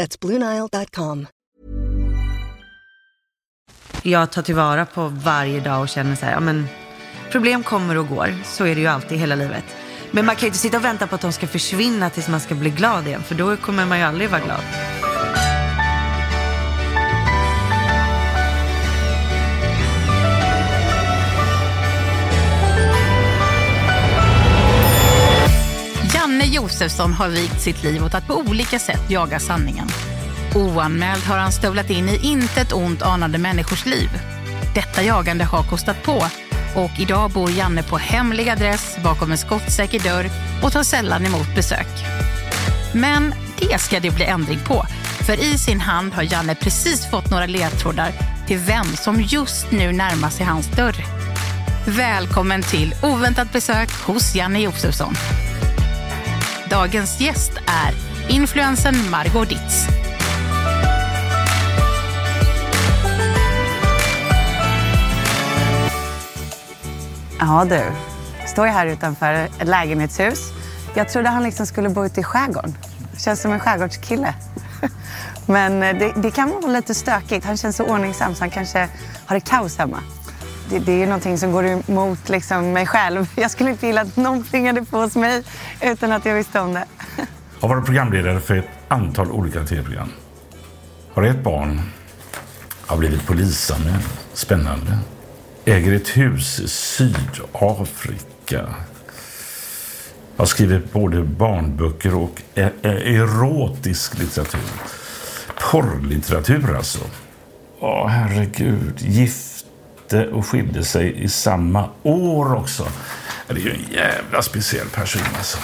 That's BlueNile.com. Jag tar tillvara på varje dag och känner så här, ja men problem kommer och går. Så är det ju alltid i hela livet. Men man kan ju inte sitta och vänta på att de ska försvinna tills man ska bli glad igen. För då kommer man ju aldrig vara glad. Janne Josefsson har vigt sitt liv åt att på olika sätt jaga sanningen. Oanmäld har han stövlat in i intet ont anande människors liv. Detta jagande har kostat på och idag bor Janne på hemlig adress bakom en skottsäker dörr och tar sällan emot besök. Men det ska det bli ändring på. För i sin hand har Janne precis fått några ledtrådar till vem som just nu närmar sig hans dörr. Välkommen till oväntat besök hos Janne Josefsson. Dagens gäst är influensen Margot Ditz. Ja du, står jag här utanför ett lägenhetshus. Jag trodde han liksom skulle bo ute i skärgården. Känns som en skärgårdskille. Men eh, det, det kan vara lite stökigt. Han känns så ordningsam så han kanske har det kaos hemma. Det, det är ju någonting som går emot liksom mig själv. Jag skulle inte gilla att någon plingade på hos mig utan att jag visste om det. Har varit programledare för ett antal olika tv-program. Har ett barn. Har blivit polisanmäld. Spännande. Äger ett hus i Sydafrika. Har skrivit både barnböcker och e- e- erotisk litteratur. Porrlitteratur alltså. Åh, herregud. Gifte och skilde sig i samma år också. Det är ju en jävla speciell person alltså.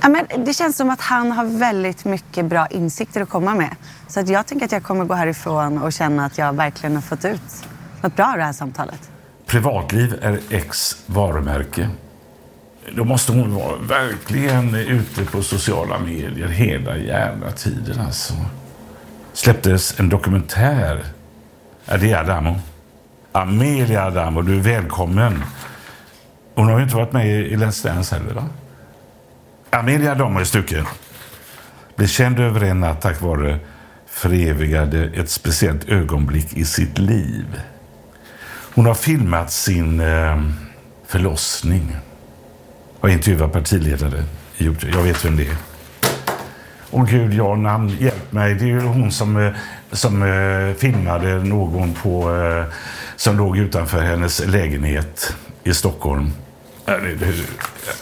Ja, men det känns som att han har väldigt mycket bra insikter att komma med. Så att jag tänker att jag kommer gå härifrån och känna att jag verkligen har fått ut något bra av det här samtalet. Privatliv är ex varumärke. Då måste hon vara verkligen ute på sociala medier hela jävla tiden alltså. Släpptes en dokumentär. Det är Adamo. Amelia Adam och du är välkommen. Hon har ju inte varit med i Let's Dance heller va? Amelia Adam har ju stuckit. Blev känd över en natt tack vare förevigade ett speciellt ögonblick i sitt liv. Hon har filmat sin eh, förlossning. och intervjuat partiledare. Jag vet vem det är. Åh gud, jag namn, hjälp mig. Det är ju hon som, eh, som eh, filmade någon på, eh, som låg utanför hennes lägenhet i Stockholm. Äh,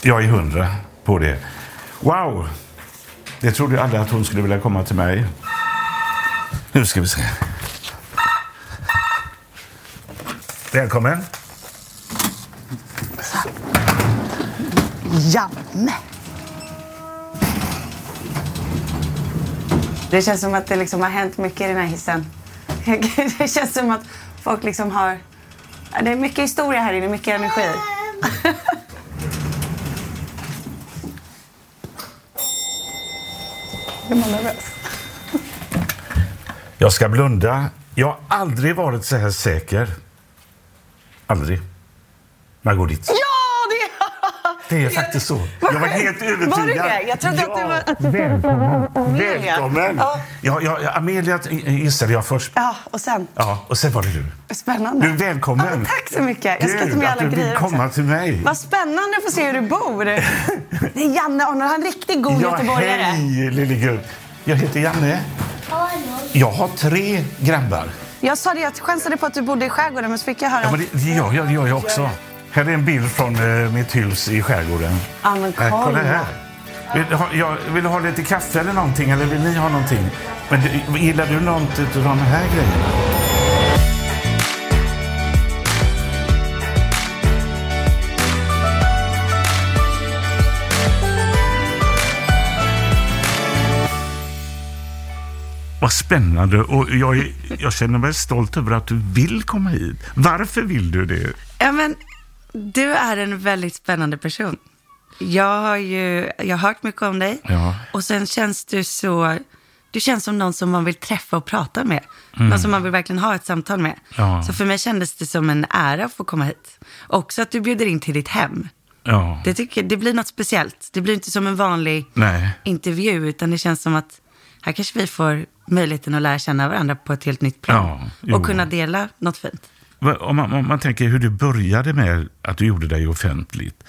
jag är hundra på det. Wow! Det trodde jag aldrig att hon skulle vilja komma till mig. Nu ska vi se. Välkommen. Janne! Det känns som att det liksom har hänt mycket i den här hissen. Det känns som att folk liksom har... Det är mycket historia här inne, mycket energi. Är man nervös? Jag ska blunda. Jag har aldrig varit så här säker. Aldrig. Ja, det Det är faktiskt så. Jag var helt övertygad. Var det det? Jag trodde att var... Att du Välkommen. Amelia. Välkommen. Ja. Ja, ja, Amelia gissade jag först. Ja, och sen? Ja, och sen var det du. Spännande. Du, välkommen. Ja, tack så mycket. Jag ska ta med att alla du vill grejer komma också. till mig. Vad spännande att få se hur du bor. Det är Janne Arnold, han är en riktigt god Ja, göteborgare. hej lille. Jag heter Janne. Jag har tre grabbar. Jag sa det, jag chansade på att du bodde i skärgården, men så fick jag höra Ja, men det gör jag, det gör jag också. Här är en bild från eh, mitt hus i skärgården. Ja, men Här, kolla kolla. här. Vill, ha, jag, vill du ha lite kaffe eller någonting? Eller vill ni ha någonting? Men du, gillar du något av de här grejerna? Vad spännande. Och jag, jag känner mig stolt över att du vill komma hit. Varför vill du det? Ja, men du är en väldigt spännande person. Jag har ju jag har hört mycket om dig. Ja. Och sen känns du så... Du känns som någon som man vill träffa och prata med. Någon som man vill verkligen ha ett samtal med. Mm. Ja. Så för mig kändes det som en ära att få komma hit. Också att du bjuder in till ditt hem. Ja. Det, tycker, det blir något speciellt. Det blir inte som en vanlig Nej. intervju, utan det känns som att här kanske vi får möjligheten att lära känna varandra på ett helt nytt plan. Ja, och kunna dela något fint. Om man, om man tänker hur du började med att du gjorde dig offentligt.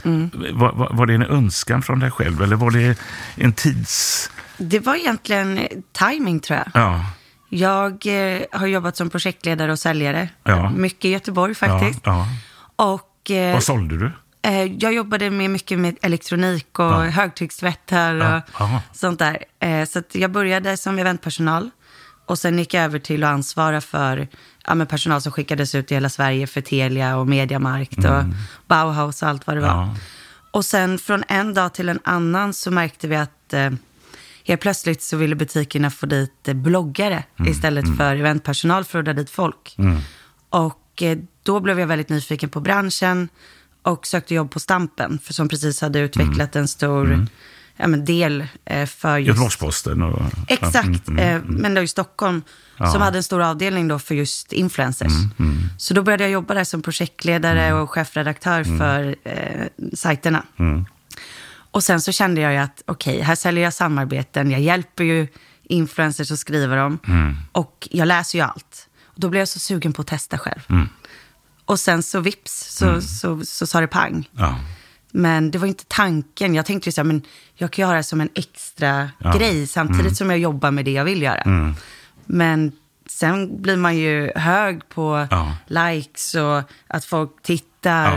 Var, var, var det en önskan från dig själv eller var det en tids... Det var egentligen timing tror jag. Ja, Jag eh, har jobbat som projektledare och säljare. Ja. Mycket i Göteborg faktiskt. Ja, Och eh, vad sålde du? eh, jag jobbade med mycket med elektronik och Ja. högtryckstvättar och sånt där. Eh, så jag började som eventpersonal. Och sen gick jag över till att ansvara för ja, personal som skickades ut i hela Sverige för Telia och Mediamarkt och Bauhaus och allt vad det var. Mm. Ja. Och sen från en dag till en annan så märkte vi att eh, helt plötsligt så ville butikerna få dit eh, bloggare Mm, istället för eventpersonal för att dra dit folk. Och eh, då blev jag väldigt nyfiken på branschen och sökte jobb på Stampen, för som precis hade utvecklat en stor ja, men del eh, för just... Göteborgs-Posten? Och, Exakt, Ja, mm, eh, men då i Stockholm som hade en stor avdelning då för just influencers. Mm, Så då började jag jobba där som projektledare och chefredaktör Mm. för eh, sajterna. Och sen så kände jag ju att okej, här säljer jag samarbeten, jag hjälper ju influencers att skriva dem Mm. och jag läser ju allt. Och då blev jag så sugen på att testa själv. Mm. Och sen så vips så, så, så, sa det pang. ja. Men det var inte tanken. Jag tänkte ju så här, men jag kan göra det som en extra grej samtidigt som jag jobbar med det jag vill göra. Men sen blir man ju hög på Ja. likes och att folk tittar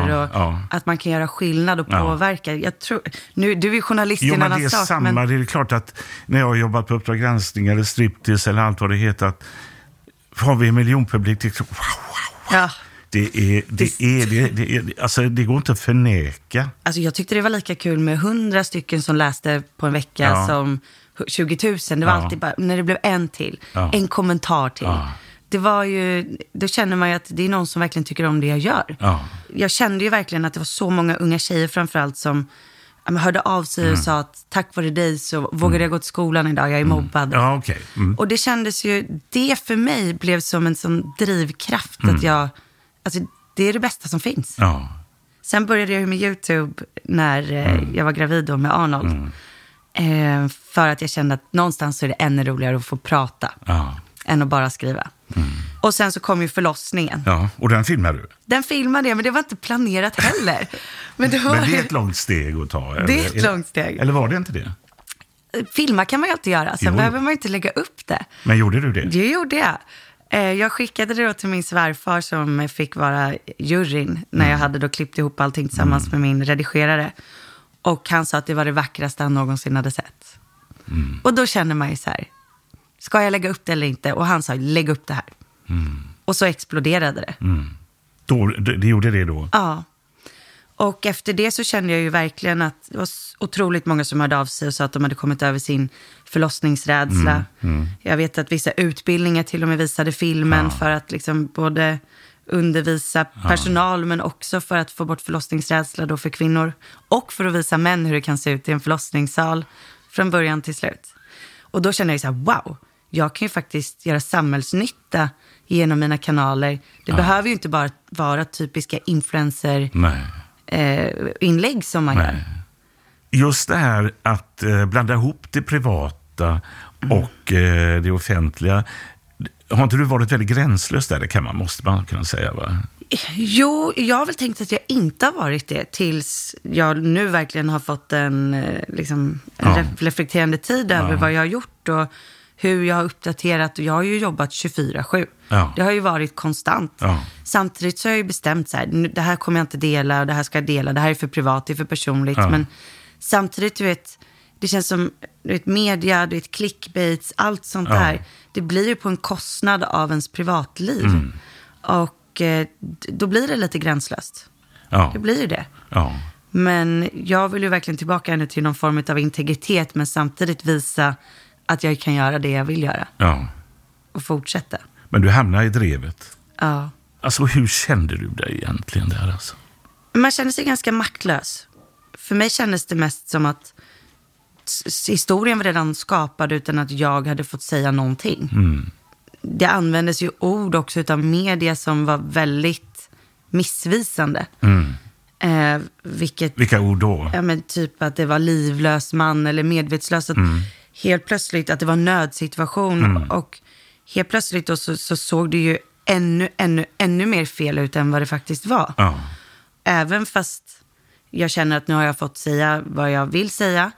Ja, och ja. att man kan göra skillnad och Ja. påverka. Jag tror, nu, du är journalist i Jo, en men det annan är sak. samma. Men, Det är klart att när jag har jobbat på Uppdrag granskning eller Striptease eller allt vad det heter, att har vi en miljonpublik, det, är så- wow, wow, ja, det, är, det, är, det, det, är, alltså, det går inte att förneka. alltså jag tyckte det var lika kul med hundra stycken som läste på en vecka Ja. som 20 000. Det var Ja. alltid bara, när det blev en till, Ja. en kommentar till. Det var ju, då känner man ju att det är någon som verkligen tycker om det jag gör. Ja. Jag kände ju verkligen att det var så många unga tjejer framförallt som ja, men hörde av sig Mm. och sa att tack vare dig så vågade jag gå till skolan idag, jag är mobbad. Ja, okej. Mm. Och det kändes ju, det för mig blev som en sån drivkraft att jag, alltså det är det bästa som finns. Mm. Ja. Sen började jag med YouTube när eh, Mm. jag var gravid då med Arnold. Eh, för att jag kände att någonstans så är det ännu roligare att få prata Ja. än att bara skriva. Och sen så kom ju förlossningen. ja. Och den filmar du? Den filmade jag, men det var inte planerat heller. Men det, var, Men det är ett långt steg att ta? Eller? Det är ett långt steg. Eller var det inte det? Filma kan man ju alltid göra, sen Jo. behöver man inte lägga upp det. Men gjorde du det? Det gjorde jag. Eh, Jag skickade det då till min svärfar som fick vara juryn när jag hade då klippt ihop allting tillsammans med min redigerare. Och han sa att det var det vackraste han någonsin hade sett. Och då känner man ju så här, ska jag lägga upp det eller inte? Och han sa, lägg upp det här. Och så exploderade det. Då, det, det gjorde det då? Ja. Och efter det så kände jag ju verkligen att det var otroligt många som hörde av sig och sa att de hade kommit över sin förlossningsrädsla. Jag vet att vissa utbildningar till och med visade filmen för att liksom både undervisa personal men också för att få bort förlossningsrädsla då för kvinnor. Och för att visa män hur det kan se ut i en förlossningssal från början till slut. Och då kände jag så här, wow, jag kan ju faktiskt göra samhällsnytta genom mina kanaler. Det behöver ju inte bara vara typiska influencer-inlägg Nej. Som man gör. Nej. Just det här att eh, blanda ihop det privata och eh, det offentliga. Har inte du varit väldigt gränslös där? Det kan man, måste man kunna säga va? Jo, jag har väl tänkt att jag inte har varit det tills jag nu verkligen har fått en, eh, liksom, en Ja. re- reflekterande tid över vad jag har gjort och hur jag har uppdaterat. Och jag har ju jobbat 24-7. Ja. Det har ju varit konstant. Ja. Samtidigt så har jag ju bestämt så här, det här kommer jag inte dela och det här ska jag dela. Det här är för privat, det är för personligt. Ja. Men samtidigt, du vet, det känns som du vet, media, du vet, clickbaits, allt sånt där. Det blir ju på en kostnad av ens privatliv. Mm. Och eh, då blir det lite gränslöst. Det blir ju det. Men jag vill ju verkligen tillbaka nu till någon form av integritet, men samtidigt visa att jag kan göra det jag vill göra ja. och fortsätta. Men du hamnar i drevet. Ja. Alltså hur kände du dig egentligen där alltså? Man känner sig ganska maktlös. För mig kändes det mest som att historien var redan skapad utan att jag hade fått säga någonting. Det användes ju ord också utav media som var väldigt missvisande. Eh, vilket Vilka ord då? Ja, men typ att det var livlös man eller medvetslös. Att Helt plötsligt att det var en nödsituation. Och helt plötsligt då så, så såg det ju ännu, ännu, ännu mer fel ut än vad det faktiskt var. Ja. Även fast jag känner att nu har jag fått säga vad jag vill säga,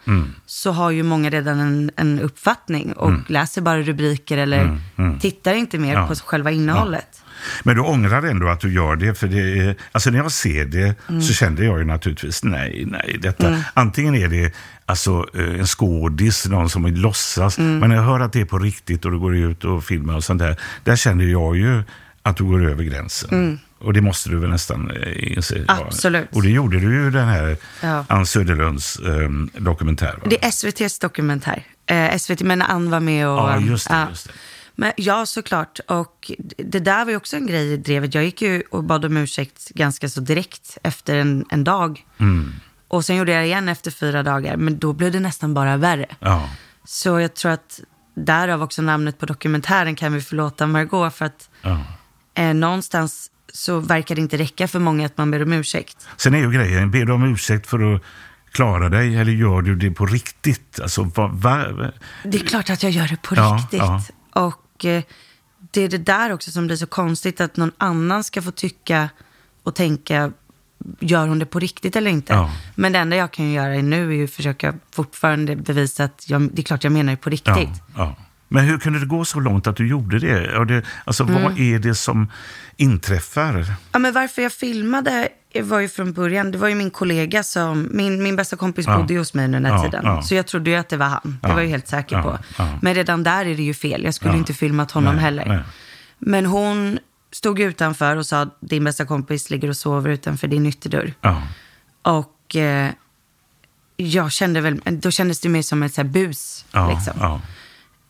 så har ju många redan en, en uppfattning och läser bara rubriker eller tittar inte mer Ja. på själva innehållet. Men du ångrar ändå att du gör det, för det är, alltså när jag ser det så kände jag ju naturligtvis nej, nej, detta. Antingen är det alltså eh, en skådis, någon som låtsas, men när jag hör att det är på riktigt och du går ut och filmar och sånt där, där känner jag ju att du går över gränsen. Och det måste du väl nästan eh, inse? Ja. Absolut. Och det gjorde du ju den här Ja. Ann Söderlunds eh, dokumentär. Va? Det är SVTs dokumentär. Eh, SVT, men Ann var med och... Ja, just det, ja. just det. Men, ja, såklart. Och det där var ju också en grej i drevet. Jag gick ju och bad om ursäkt ganska så direkt efter en, en dag. Mm. Och sen gjorde jag det igen efter fyra dagar. Men då blev det nästan bara värre. Ja. Så jag tror att därav också namnet på dokumentären kan vi förlåta Margot. För att Ja. eh, någonstans så verkar det inte räcka för många att man ber om ursäkt. Sen är ju grejen, ber du om ursäkt för att klara dig eller gör du det på riktigt? Alltså, vad, vad, Det är klart att jag gör det på Ja, riktigt. ja. Och eh, det är det där också som blir så konstigt, att någon annan ska få tycka och tänka, gör hon det på riktigt eller inte? Ja. Men det enda jag kan göra nu är ju att försöka fortfarande bevisa att jag, det är klart jag menar det på riktigt. ja. Men hur kunde det gå så långt att du gjorde det? Alltså, Mm. Vad är det som inträffar? Ja, men varför jag filmade var ju från början, det var ju min kollega som, min, min bästa kompis Ja. bodde hos mig under den här Ja, tiden. ja. Så jag trodde ju att det var han, det var jag helt säker på. Men redan där är det ju fel, jag skulle inte filmat honom Nej, heller. nej. Men hon stod utanför och sa, din bästa kompis ligger och sover utanför din ytterdörr. Ja. Och eh, jag kände väl, då kändes det mer som ett så här bus. Ja, liksom. ja.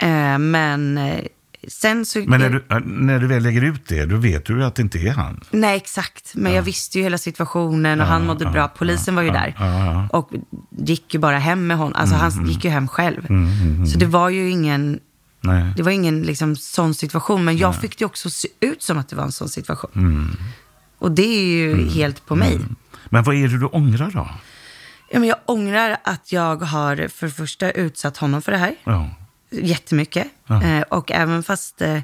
Eh, men eh, sen så... Men när du, när du väl lägger ut det, då vet du ju att det inte är han. Nej, exakt. Men jag visste ju hela situationen och han mådde bra. Polisen var ju där. Och gick ju bara hem med honom. Alltså han gick ju hem själv. Så det var ju ingen, Nej. det var ingen liksom, sån situation. Men jag fick det också se ut som att det var en sån situation. Och det är ju helt på mig. Men vad är det du ångrar då? Ja, men jag ångrar att jag har för det första utsatt honom för det här. Ja. Jättemycket. Eh, och även fast eh,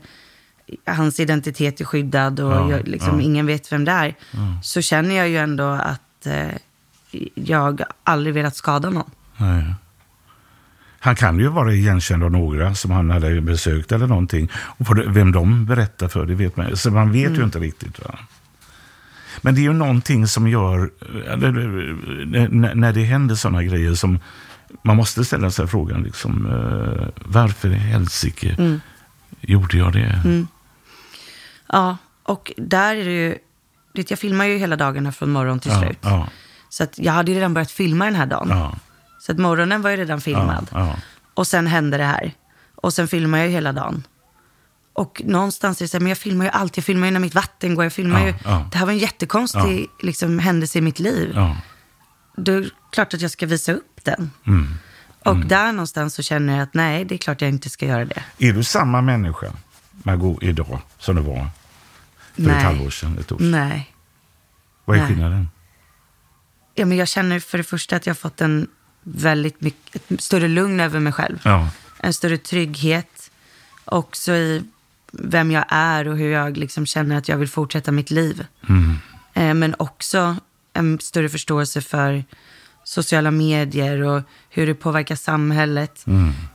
hans identitet är skyddad och Ja, jag, liksom, ja. ingen vet vem det är, så känner jag ju ändå att eh, jag aldrig velat skada någon. Nej. Han kan ju vara igenkänd av några som han hade besökt eller någonting. Och vem de berättar för, det vet man Så man vet Mm. ju inte riktigt. Va? Men det är ju någonting som gör, eller, när, det händer sådana grejer som man måste ställa sig frågan, liksom, eh, varför i helsike Mm. gjorde jag det? Ja, och där är det ju, jag filmar ju hela dagarna från morgon till Ja, slut. ja, Så att jag hade ju redan börjat filma den här dagen. ja, Så att morgonen var ju redan filmad. ja, ja. Och sen hände det här. Och sen filmar jag ju hela dagen. Och någonstans är det så här, men jag filmar ju allt. Jag filmar ju när mitt vatten går. Jag filmar Ja, ju. Det här var en jättekonstig liksom, händelse i mitt liv. ja. Då är det klart att jag ska visa upp den. Mm. Och där någonstans så känner jag att nej, det är klart jag inte ska göra det. Är du samma människa, Margot, idag som du var för Nej. ett halvår sedan, ett år sedan? Nej. Vad är Nej. skillnaden? Ja, men jag känner för det första att jag har fått en väldigt mycket, ett större lugn över mig själv. Ja. En större trygghet. Också i vem jag är och hur jag liksom känner att jag vill fortsätta mitt liv. Eh, men också en större förståelse för sociala medier och hur det påverkar samhället.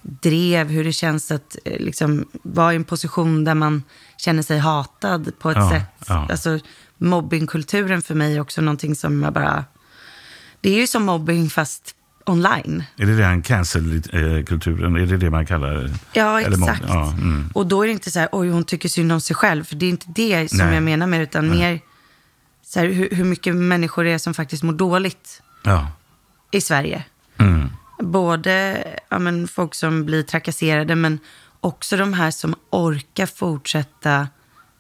Drev, hur det känns att eh, liksom, vara i en position där man känner sig hatad på ett Ja, sätt. ja. Alltså, mobbingkulturen för mig är också någonting som jag bara... Det är ju som mobbing fast online. Är det den cancel-kulturen? Är det det man kallar det? Ja, exakt. Ja, mm. Och då är det inte så här, oj, hon tycker synd om sig själv. För det är inte det som Nej. jag menar med utan mer så här, hur, hur mycket människor det är som faktiskt mår dåligt ja. i Sverige. Mm. Både ja, men, folk som blir trakasserade, men också de här som orkar fortsätta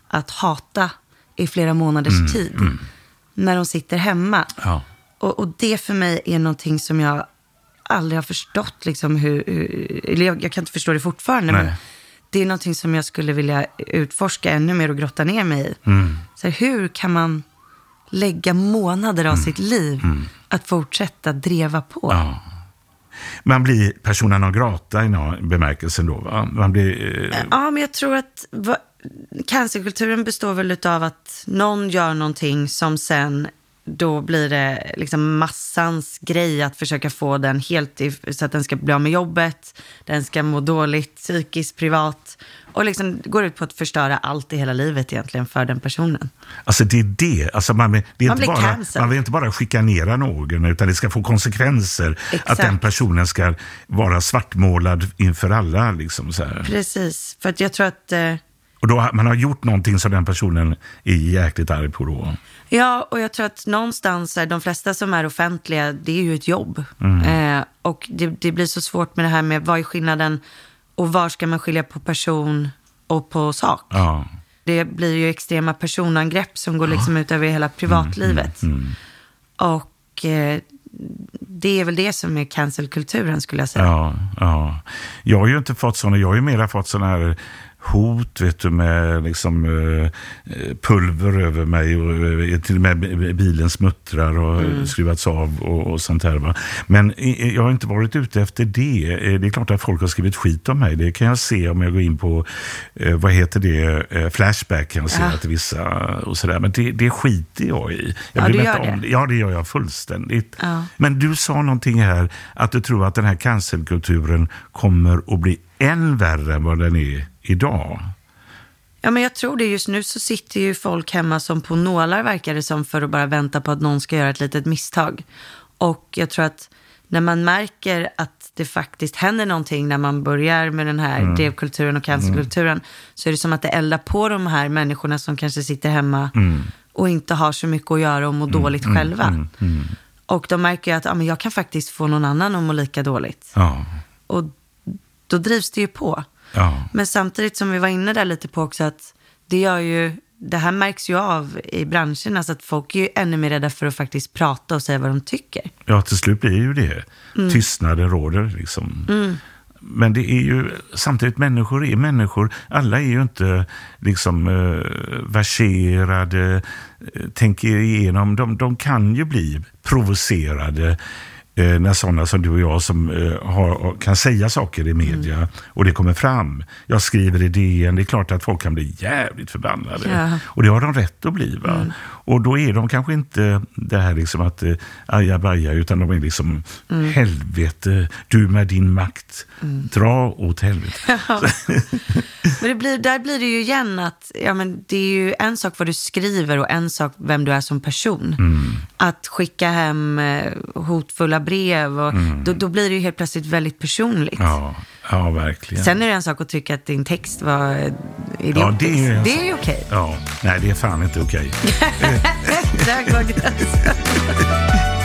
att hata i flera månaders tid. När de sitter hemma. Mm, Ja. Och, och det för mig är någonting som jag aldrig har förstått. Liksom, hur, hur, eller jag, jag kan inte förstå det fortfarande. Nej. Men det är någonting som jag skulle vilja utforska ännu mer och grotta ner mig i. Mm. Så här, hur kan man lägga månader av sitt liv att fortsätta dreva på? Mm. Ja. Man blir persona non grata i någon bemärkelse då, va? Man blir... Eh, Ja, men jag tror att va, cancerkulturen består väl av att någon gör någonting som sen då blir det liksom massans grej att försöka få den helt i, så att den ska bli av med jobbet, den ska må dåligt psykiskt, privat och liksom går ut på att förstöra allt i hela livet egentligen för den personen. Alltså det är det. Alltså man, det är Man inte bara, man vill inte bara chikanera någon, utan det ska få konsekvenser. Exakt. Att den personen ska vara svartmålad inför alla. Liksom, så här. Precis, för att jag tror att eh, Och då man har gjort någonting som den personen är jäkligt arg på då. Ja, och jag tror att någonstans, de flesta som är offentliga, det är ju ett jobb. Mm. Eh, och det, det blir så svårt med det här med vad är skillnaden och var ska man skilja på person och på sak. Ja. Det blir ju extrema personangrepp som går liksom ut över hela privatlivet. Mm, Och eh, det är väl det som är cancelkulturen skulle jag säga. Ja, ja. Jag har ju inte fått sådana, jag har ju mera fått sådana här hot, vet du, med liksom eh, pulver över mig och eh, till och med bilen smuttrar och Mm. skruvats av och, och sånt här. Va? Men jag har inte varit ute efter det. Eh, Det är klart att folk har skrivit skit om mig. Det kan jag se om jag går in på, vad heter det, Flashback kan jag se Ja. att vissa och sådär. Men det, det skiter jag i. Jag Ja, du gör om det. Ja, det gör jag fullständigt. Ja. Men du sa någonting här, att du tror att den här cancelkulturen kommer att bli än värre än vad den är idag. Ja, men jag tror det. Just nu så sitter ju folk hemma som på nålar, verkar det som, för att bara vänta på att någon ska göra ett litet misstag. Och jag tror att när man märker att det faktiskt händer någonting när man börjar med den här drevkulturen och cancerkulturen, så är det som att det eldar på de här människorna som kanske sitter hemma och inte har så mycket att göra och mår dåligt själva. Och de märker ju att ja, men jag kan faktiskt få någon annan att må lika dåligt. Ja, Och då drivs det ju på. Ja, Men samtidigt som vi var inne där lite på också att det gör ju, det här märks ju av i branschen, alltså att folk är ju ännu mer rädda för att faktiskt prata och säga vad de tycker. ja, till slut blir det ju det. Tystnaden råder liksom. Men det är ju, samtidigt människor är människor. Alla är ju inte liksom eh, verserade, eh, tänker igenom. De, de kan ju bli provocerade eh, när sådana som du och jag som eh, har, kan säga saker i media och det kommer fram. Jag skriver i DN, det är klart att folk kan bli jävligt förbannade. Ja. Och det har de rätt att bli. Va? Och då är de kanske inte det här liksom att eh, ajabaja, utan de är liksom helvete, du med din makt, dra åt helvete. Men det blir, där blir det ju igen att, ja men det är ju en sak vad du skriver och en sak vem du är som person. Att skicka hem eh, hotfulla brev, och då, då blir det ju helt plötsligt väldigt personligt. Ja, ja verkligen. Sen är det en sak att tycka att din text var eh, idiotisk. Ja, det är det är ju okej. Ja, nej det är fan inte okej. Där går gränsen.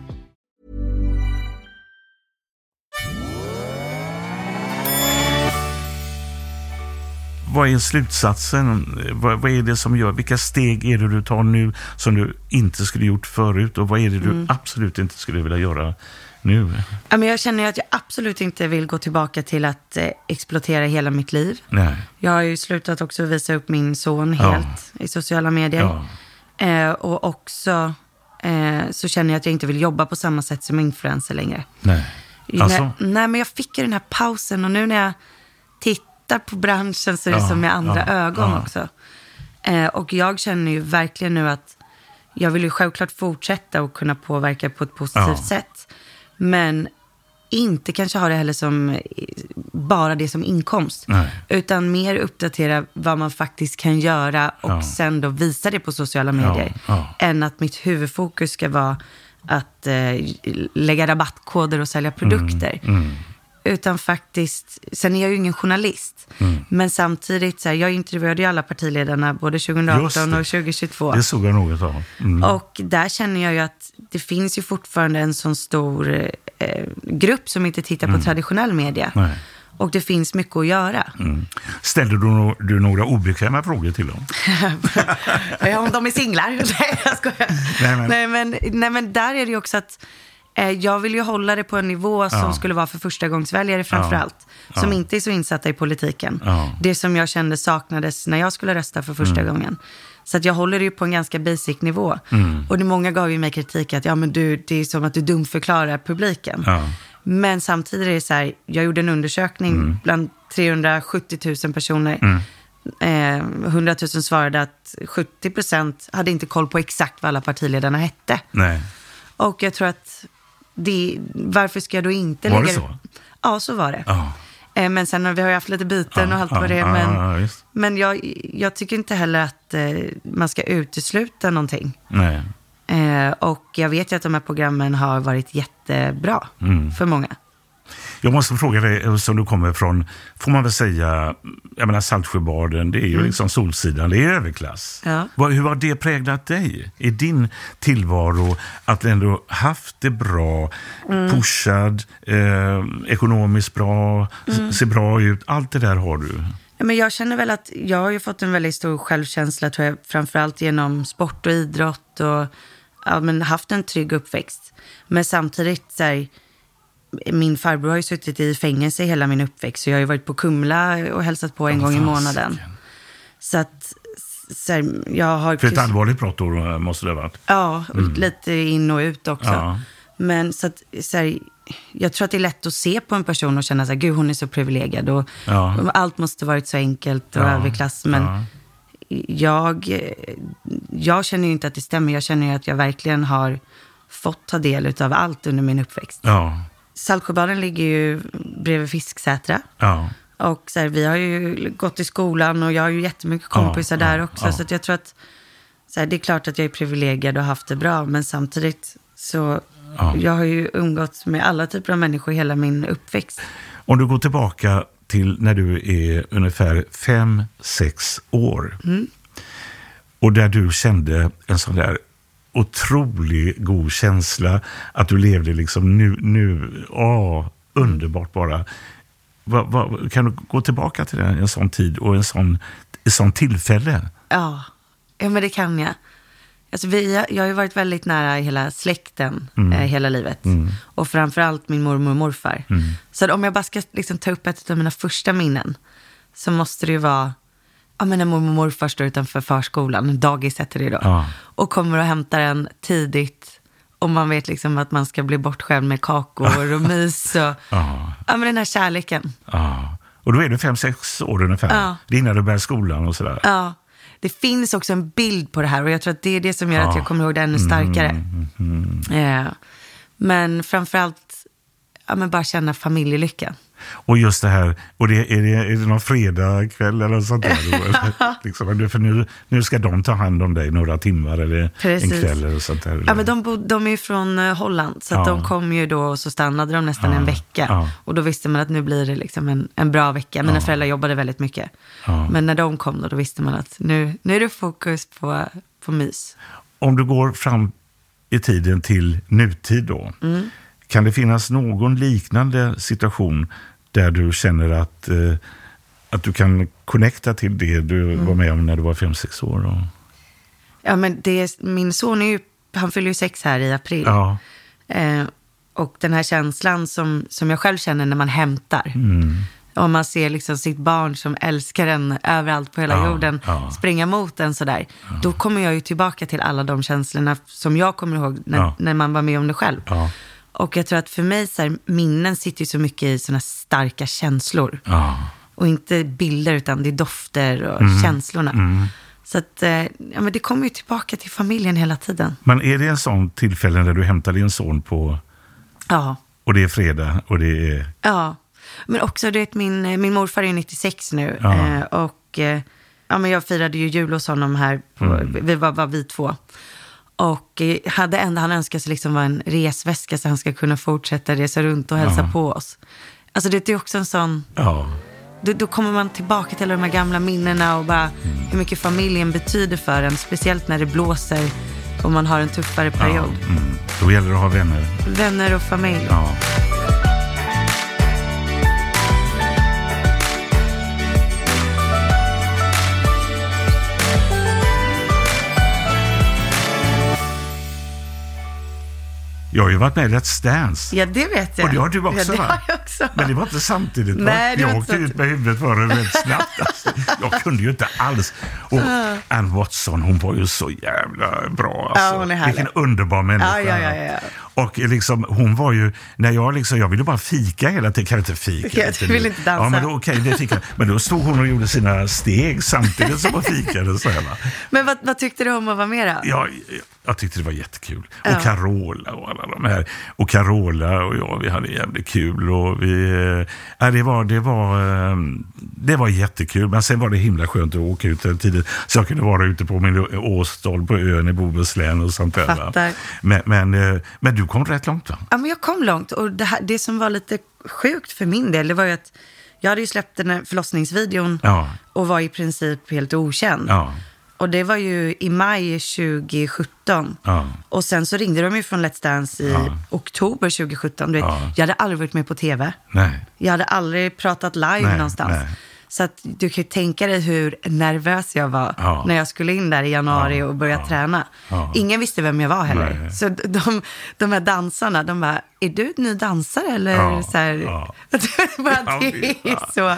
Vad är slutsatsen? Vad, vad, är det som gör, vilka steg är det du tar nu som du inte skulle gjort förut och vad är det du mm. absolut inte skulle vilja göra nu? Ja, men jag känner att jag absolut inte vill gå tillbaka till att eh, exploatera hela mitt liv. Nej. Jag har ju slutat också visa upp min son helt ja. i sociala medier. Ja. Eh, och också eh, så känner jag att jag inte vill jobba på samma sätt som influencer längre. Nej. Alltså? Nej, nej, men jag fick ju den här pausen och nu när jag tittar på branschen så är det ja, som med andra ja, ögon också. Eh, och jag känner ju verkligen nu att jag vill ju självklart fortsätta och kunna påverka på ett positivt sätt. Men inte kanske ha det heller som bara det som inkomst. Nej. Utan mer uppdatera vad man faktiskt kan göra och ja. sen då visa det på sociala medier. Ja, ja. Än att mitt huvudfokus ska vara att eh, lägga rabattkoder och sälja produkter. Mm, mm. Utan faktiskt, sen är jag ju ingen journalist. Mm. Men samtidigt, så här, jag intervjuade ju alla partiledarna både 2018 och 2022. Det såg jag något av. Mm. Och där känner jag ju att det finns ju fortfarande en sån stor eh, grupp som inte tittar på mm. traditionell media. Nej. Och det finns mycket att göra. Mm. Ställde du, du några obekväma frågor till dem? Om de är singlar? Nej, jag skojar. Nej men. Nej, men, nej, men där är det ju också att jag vill ju hålla det på en nivå som ja. skulle vara för första gångsväljare framför allt. Ja. Som inte är så insatta i politiken. Ja. Det som jag kände saknades när jag skulle rösta för första mm. gången. Så att jag håller det ju på en ganska basic nivå. Mm. Och det många gav ju mig kritik att ja, men du, det är som att du dumförklarar publiken. Men samtidigt är det så här, jag gjorde en undersökning mm. bland 370 000 personer. Eh, 100 000 svarade att 70 procent hade inte koll på exakt vad alla partiledarna hette. Nej. Och jag tror att det, varför ska jag då inte var lägga... Var det så? Ja, så var det. Eh, men sen har vi har haft lite byten och allt vad det är. Men, men jag, jag tycker inte heller att eh, man ska utesluta någonting. Nej. Eh, och jag vet ju att de här programmen har varit jättebra mm. för många. Jag måste fråga dig, som du kommer från, får man väl säga, jag menar Saltsjöbaden, det är ju mm. liksom Solsidan, det är överklass. Ja. Hur har det präglat dig i din tillvaro? Att ändå haft det bra, mm. pushad, eh, ekonomiskt bra, mm. ser bra ut, allt det där har du. Men jag känner väl att jag har ju fått en väldigt stor självkänsla, tror jag, framförallt genom sport och idrott och ja, men haft en trygg uppväxt. Men samtidigt, så här, min farbror har ju suttit i fängelse hela min uppväxt. Så jag har ju varit på Kumla och hälsat på en oh, gång i månaden. Så att så här, jag har... För ett allvarligt brott då måste det ha varit? Ja, mm. lite in och ut också. Ja. Men så att, så här, jag tror att det är lätt att se på en person och känna så här, gud hon är så privilegierad. Och, ja. Allt måste varit så enkelt och ja. överklass. Men ja. jag, jag känner ju inte att det stämmer. Jag känner ju att jag verkligen har fått ta del av allt under min uppväxt. Ja. Saltsjöbaden ligger ju bredvid Fisksätra. Ja. Och så här, vi har ju gått i skolan och jag har ju jättemycket kompisar ja, där ja, också. Så jag tror att så här, det är klart att jag är privilegierad och haft det bra. Men samtidigt så jag har ju umgåtts med alla typer av människor hela min uppväxt. Om du går tillbaka till när du är ungefär fem, sex år. Mm. Och där du kände en sån där otrolig god känsla att du levde liksom nu, nu, åh, underbart bara. Va, va, kan du gå tillbaka till en, en sån tid och en sån, ett sånt tillfälle? Ja. ja, men det kan jag. Alltså vi, jag har ju varit väldigt nära hela släkten mm. eh, hela livet. Mm. Och framförallt min mormor och morfar. Mm. Så om jag bara ska liksom ta upp ett av mina första minnen så måste det ju vara ja, men när mormor och morfar står utanför förskolan, dagis heter det då, ja. och kommer och hämtar en tidigt och man vet liksom att man ska bli bortskämd med kakor och mys och ja. ja, men den här kärleken. Ja. Och då är du fem, sex år ungefär. Ja. Det är innan du börjar skolan och sådär. Ja. Det finns också en bild på det här och jag tror att det är det som gör ja. att jag kommer ihåg det ännu starkare. Mm, mm, mm. Eh, men framförallt, ja, men bara känna familjelyckan. Och just det här, och det, är, det, är det någon fredagkväll eller sånt där? liksom, för nu, nu ska de ta hand om dig några timmar eller Precis. en kväll eller sånt där. Ja, men de, bod, de är från eh, Holland, så ja. de kom ju då och så stannade de nästan ja. en vecka. Ja. Och då visste man att nu blir det liksom en, en bra vecka. Mina föräldrar jobbade väldigt mycket. Men när de kom då, då visste man att nu, nu är det fokus på, på mys. Om du går fram i tiden till nutid då. Mm. Kan det finnas någon liknande situation där du känner att, eh, att du kan connecta till det du mm. var med om när du var fem sex år? Och... Ja, men det, min son är ju, han fyller ju sex här i april. Ja. Eh, och den här känslan som, som jag själv känner när man hämtar. Mm. Och man ser liksom sitt barn som älskar en överallt på hela ja, jorden ja. springa mot en sådär. Ja. Då kommer jag ju tillbaka till alla de känslorna som jag kommer ihåg när, när man var med om det själv. Och jag tror att för mig, så här, minnen sitter ju så mycket i sådana starka känslor. Ja. Och inte bilder, utan det är dofter och mm. känslorna. Mm. Så att, eh, ja, men det kommer ju tillbaka till familjen hela tiden. Men är det en sån tillfälle när du hämtar din son på... Ja. Och det är fredag och det är... Ja. Men också, du vet, min, min morfar är 96 nu. Ja. Eh, och eh, ja, men jag firade ju jul hos honom här. På, mm. Vi var, var vi två. Och eh, hade enda han önskade sig liksom var en resväska så han ska kunna fortsätta resa runt och hälsa ja. på oss. Alltså det är också en sån... Ja. Då, då, kommer man tillbaka till alla de här gamla minnena och bara mm. hur mycket familjen betyder för en. Speciellt när det blåser och man har en tuffare period. Ja. Mm. Då gäller det att ha vänner. Vänner och familj. Ja. Jag har ju varit med i Let's Dance. Ja, det vet jag. Och det har du också, ja, det va? Har jag också. Men det var inte samtidigt, va? Nej, jag åkte ut med huvudet före väldigt snabbt. Alltså. Jag kunde ju inte alls. Och uh. Ann Watson, hon var ju så jävla bra. Alltså. Ja, hon är Vilken underbar människa. Ja, ja, ja, ja. Och liksom, hon var ju, när jag liksom, jag ville bara fika hela tiden. Kan jag inte fika? Jag vill inte dansa. Ja, men då, okay, det fika. Men då stod hon och gjorde sina steg samtidigt som hon fikade. Så här, va? Men vad, vad tyckte du om att vara med då? Ja, jag tyckte det var jättekul. Och Carola och alla de här. Och Carola och jag, vi hade jävligt kul. Och vi, äh, det, var, det, var, äh, det var jättekul. Men sen var det himla skönt att åka ut tidigt. Så jag kunde vara ute på min åstol på ön i Bohuslän och sånt där. Men, men, äh, men du kom rätt långt va? Ja, men jag kom långt. Och det, här, det som var lite sjukt för min del, det var ju att jag hade ju släppt den här förlossningsvideon ja. och var i princip helt okänd. Ja. Och det var ju i maj 2017. Ja. Och sen så ringde de ju från Let's Dance i ja. oktober 2017. Ja. Jag hade aldrig varit med på tv. Nej. Jag hade aldrig pratat live nej, någonstans. Nej. Så att du kan ju tänka dig hur nervös jag var ja. när jag skulle in där i januari ja, och börja ja, träna. Ingen visste vem jag var heller. Nej. Så de, de här dansarna, de bara, är du en ny dansare eller? Så här, bara, det är så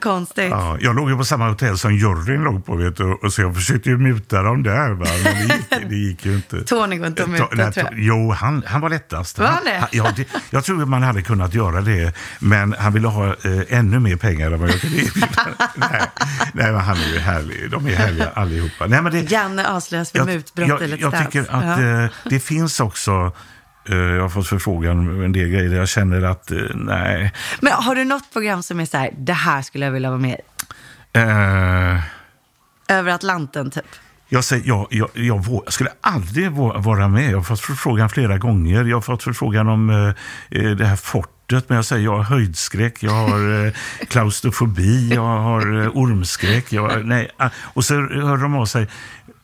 konstigt. Ja, jag låg ju på samma hotell som juryn låg på, vet du, och så jag försökte ju muta dem där, va? men det gick, det gick ju inte. Tony går inte att muta, tror jag. Jo, han, han var lättast. Var han det? ja, det, jag tror man hade kunnat göra det, men han ville ha eh, ännu mer pengar än vad jag kunde erbjuda. nej, nej, men han är ju härlig. De är härliga allihopa. Nej, men det, Janne avslöjas för mutbrott jag, jag, jag tycker att ja. eh, det finns också Eh, jag har fått förfrågan en del grejer där jag känner att eh, nej. Men har du något program som är så här, det här skulle jag vilja vara med i? Uh, Över Atlanten typ? Jag, säger, jag, jag, jag, jag, skulle aldrig vara med. Jag har fått förfrågan flera gånger. Jag har fått förfrågan om eh, det här fortet. Men jag säger jag har höjdskräck, jag har eh, klaustrofobi, jag har eh, ormskräck. Jag, nej. Ah, och så hör de av sig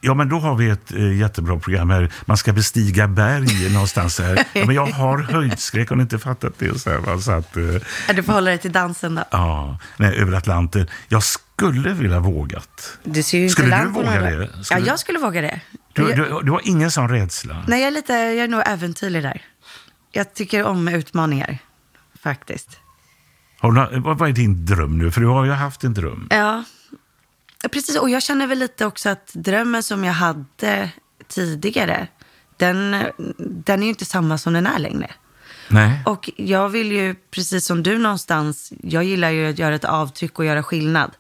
Ja, men då har vi ett eh, jättebra program här. Man ska bestiga berg någonstans här. Ja, men jag har höjdskräck, har ni inte fattat det? Så här, va? Så att, eh, Ja, Du får hålla dig till dansen då. ja, nej, över Atlanten. Jag skulle vilja vågat. Du ser ju inte Skulle du våga det? Ja, Skulle- jag skulle våga det. Du, du, du har ingen sån rädsla? Nej, jag är, lite, jag är nog äventyrlig där. Jag tycker om utmaningar, faktiskt. Har du, vad är din dröm nu? För du har ju haft en dröm. Ja, precis. Och jag känner väl lite också att drömmen som jag hade tidigare, den, den är ju inte samma som den är längre. Nej. Och jag vill ju, precis som du någonstans, jag gillar ju att göra ett avtryck och göra skillnad.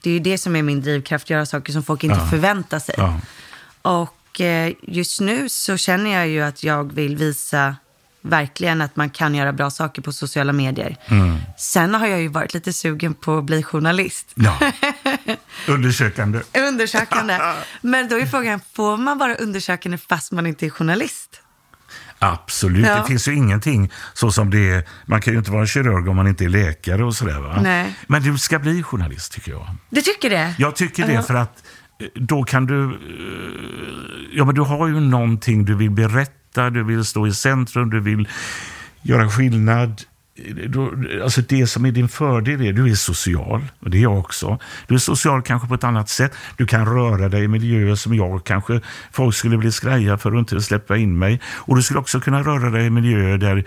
Det är ju det som är min drivkraft, göra saker som folk inte Ja. förväntar sig. Ja. Och eh, just nu så känner jag ju att jag vill visa verkligen att man kan göra bra saker på sociala medier. Mm. Sen har jag ju varit lite sugen på att bli journalist. ja. Undersökande. Undersökande. Men då är frågan, får man vara undersökande fast man inte är journalist? Absolut. Ja. Det finns ju ingenting så som det är. Man kan ju inte vara kirurg om man inte är läkare och sådär. Va? Nej. Men du ska bli journalist tycker jag. Du tycker det? Jag tycker det Ja. för att eh, då kan du... eh, Ja, men du har ju någonting du vill berätta, du vill stå i centrum, du vill göra skillnad. Alltså det som är din fördel är du är social, och det är jag också. Du är social kanske på ett annat sätt. Du kan röra dig i miljöer som jag kanske folk skulle bli skraja för att inte släppa in mig. Och du skulle också kunna röra dig i miljöer där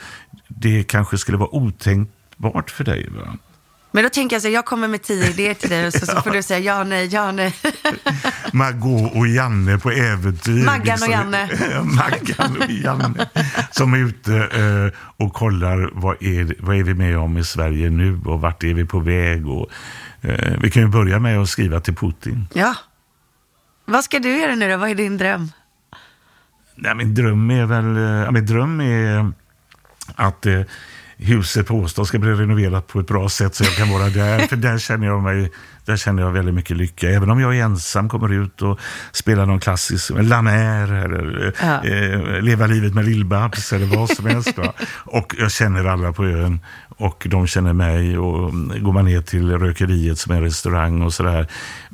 det kanske skulle vara otänkbart för dig. Va? Men då tänker jag så jag kommer med tio idéer till dig och så, så får du säga ja, nej, ja, nej. Margot och Janne på äventyr. liksom. Maggan och Janne. Maggan och Janne. Som är ute eh, och kollar vad är, vad är vi med om i Sverige nu och vart är vi på väg. Och, eh, vi kan ju börja med att skriva till Putin. Ja. Vad ska du göra nu då? Vad är din dröm? Nej, min dröm är väl eh, min dröm är att huset på Åstad ska bli renoverat på ett bra sätt så jag kan vara där. För där känner jag mig där känner jag väldigt mycket lycka. Även om jag är ensam kommer ut och spelar någon klassisk La Mer eller Ja. eh, Leva livet med Lill-Babs eller vad som helst. Va? Och jag känner alla på ön och de känner mig. Och går man ner till Rökeriet som är en restaurang och sådär.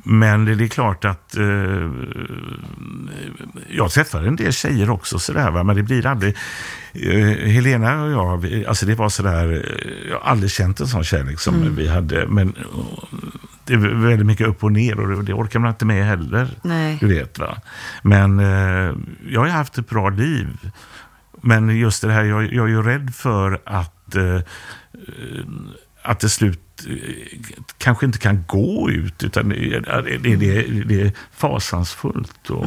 Men det är klart att eh, jag träffar en del tjejer också sådär va? men det blir aldrig eh, Helena och jag, vi, alltså det var sådär, eh, jag har aldrig känt en sån kärlek som Mm. vi hade. Men eh, det är väldigt mycket upp och ner och det, orkar man inte med heller. Nej. Du vet va. Men eh, jag har haft ett bra liv. Men just det här, jag, jag är ju rädd för att eh, att det slut kanske inte kan gå ut. Utan det, det, det, är fasansfullt. Och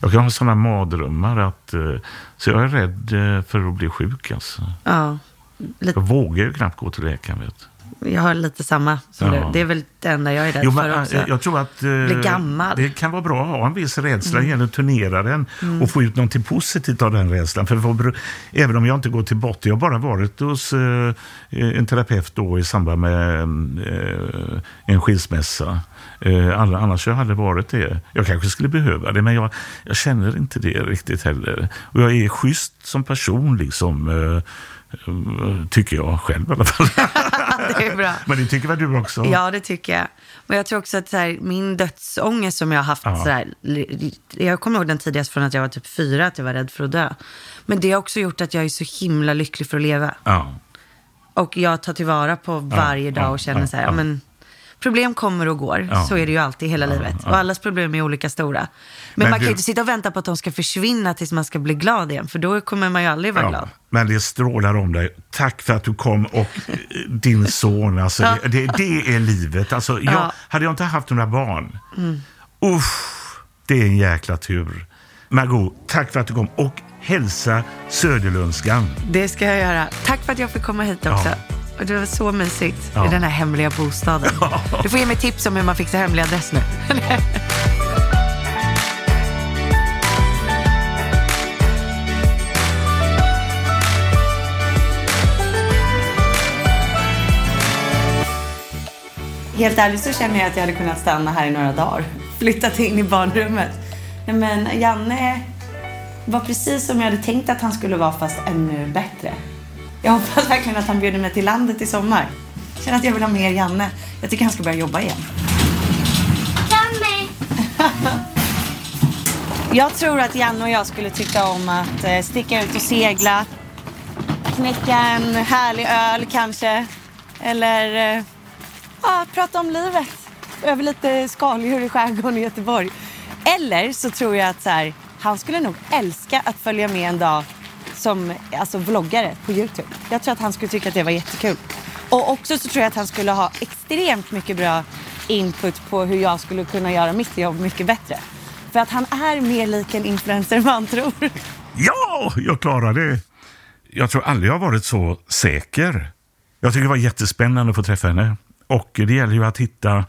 Jag kan ha sådana mardrömmar. Att, eh, så jag är rädd eh, för att bli sjuk. Alltså. Ja, lite, Jag vågar ju knappt gå till läkaren. Vet. Jag har lite samma Ja. du. Det är väl det enda jag är rädd Jo, för men, också. jag tror att eh, Bli gammal. det kan vara bra att ha en viss rädsla. Mm. Mm. gäller att turnera den och få ut något positivt av den rädslan. För, för, även om jag inte går till botten, jag har bara varit hos eh, en terapeut då i samband med eh, en skilsmässa. Eh, alla, annars jag hade varit det. Jag kanske skulle behöva det, men jag, jag känner inte det riktigt heller. Och jag är schysst som person, liksom, tycker jag själv i alla fall. det är bra. men det tycker väl du också? Ja, det tycker jag. Men jag tror också att så här, min dödsångest som jag har haft, Ja. så här, jag kommer ihåg den tidigast från att jag var typ fyra, att jag var rädd för att dö. Men det har också gjort att jag är så himla lycklig för att leva. Ja. Och jag tar tillvara på varje dag och känner så här, men problem kommer och går. Ja. Så är det ju alltid i hela livet. Och allas problem är olika stora. Men, Men man kan du- ju inte sitta och vänta på att de ska försvinna tills man ska bli glad igen. För då kommer man ju aldrig vara glad. Men det strålar om dig. Tack för att du kom och eh, din son. Alltså, Ja. det, det, det är livet. Alltså, jag, Ja. Mm. Hade jag inte haft några barn, usch, det är en jäkla tur. Margot, tack för att du kom och hälsa Söderlundskan. Det ska jag göra. Tack för att jag fick komma hit också. Och det var så mysigt Ja. i den här hemliga bostaden. Du får ge mig tips om hur man fixar hemlig adress nu. Helt ärligt så känner jag att jag hade kunnat stanna här i några dagar. Flyttat in i barnrummet. Nej, men Janne var precis som jag hade tänkt att han skulle vara fast ännu bättre. Jag hoppas verkligen att han bjuder mig till landet i sommar. Jag känner att jag vill ha mer Janne. Jag tycker han ska börja jobba igen. Janne! Jag tror att Janne och jag skulle tycka om att eh, sticka ut och segla. Knäcka en härlig öl kanske. Eller eh, ja, prata om livet. Över lite skaldjur i skärgården i Göteborg. Eller så tror jag att så här, han skulle nog älska att följa med en dag som alltså, vloggare på Youtube. Jag tror att han skulle tycka att det var jättekul. Och också så tror jag att han skulle ha extremt mycket bra input på hur jag skulle kunna göra mitt jobb mycket bättre. För att han är mer lik en influencer än man tror. Ja, jag klarar det. Jag tror aldrig jag har varit så säker. Jag tycker det var jättespännande att få träffa henne. Och det gäller ju att hitta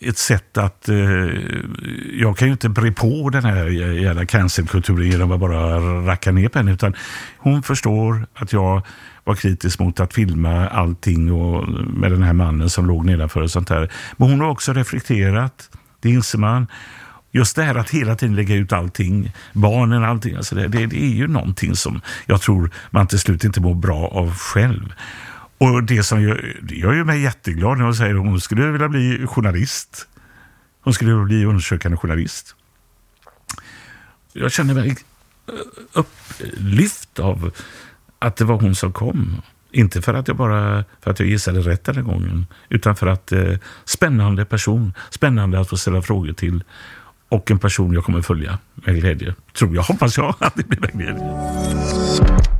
ett sätt att... Eh, jag kan ju inte bre på den här jävla cancelkulturen genom att bara racka ner på henne. Utan hon förstår att jag var kritisk mot att filma allting och med den här mannen som låg nedanför och sånt där. Men hon har också reflekterat, det inser man. Just det här att hela tiden lägga ut allting, barnen, allting. Alltså det, det, det är ju någonting som jag tror man till slut inte mår bra av själv. Och det som gör, det gör ju mig jätteglad när hon säger att hon skulle vilja bli journalist. Hon skulle vilja bli undersökande journalist. Jag känner mig eh, upplyft av att det var hon som kom. Inte för att jag bara för att jag gissade rätt den gången, utan för att eh, spännande person, spännande att få ställa frågor till och en person jag kommer följa med glädje. Tror jag, hoppas jag att det blir med glädje.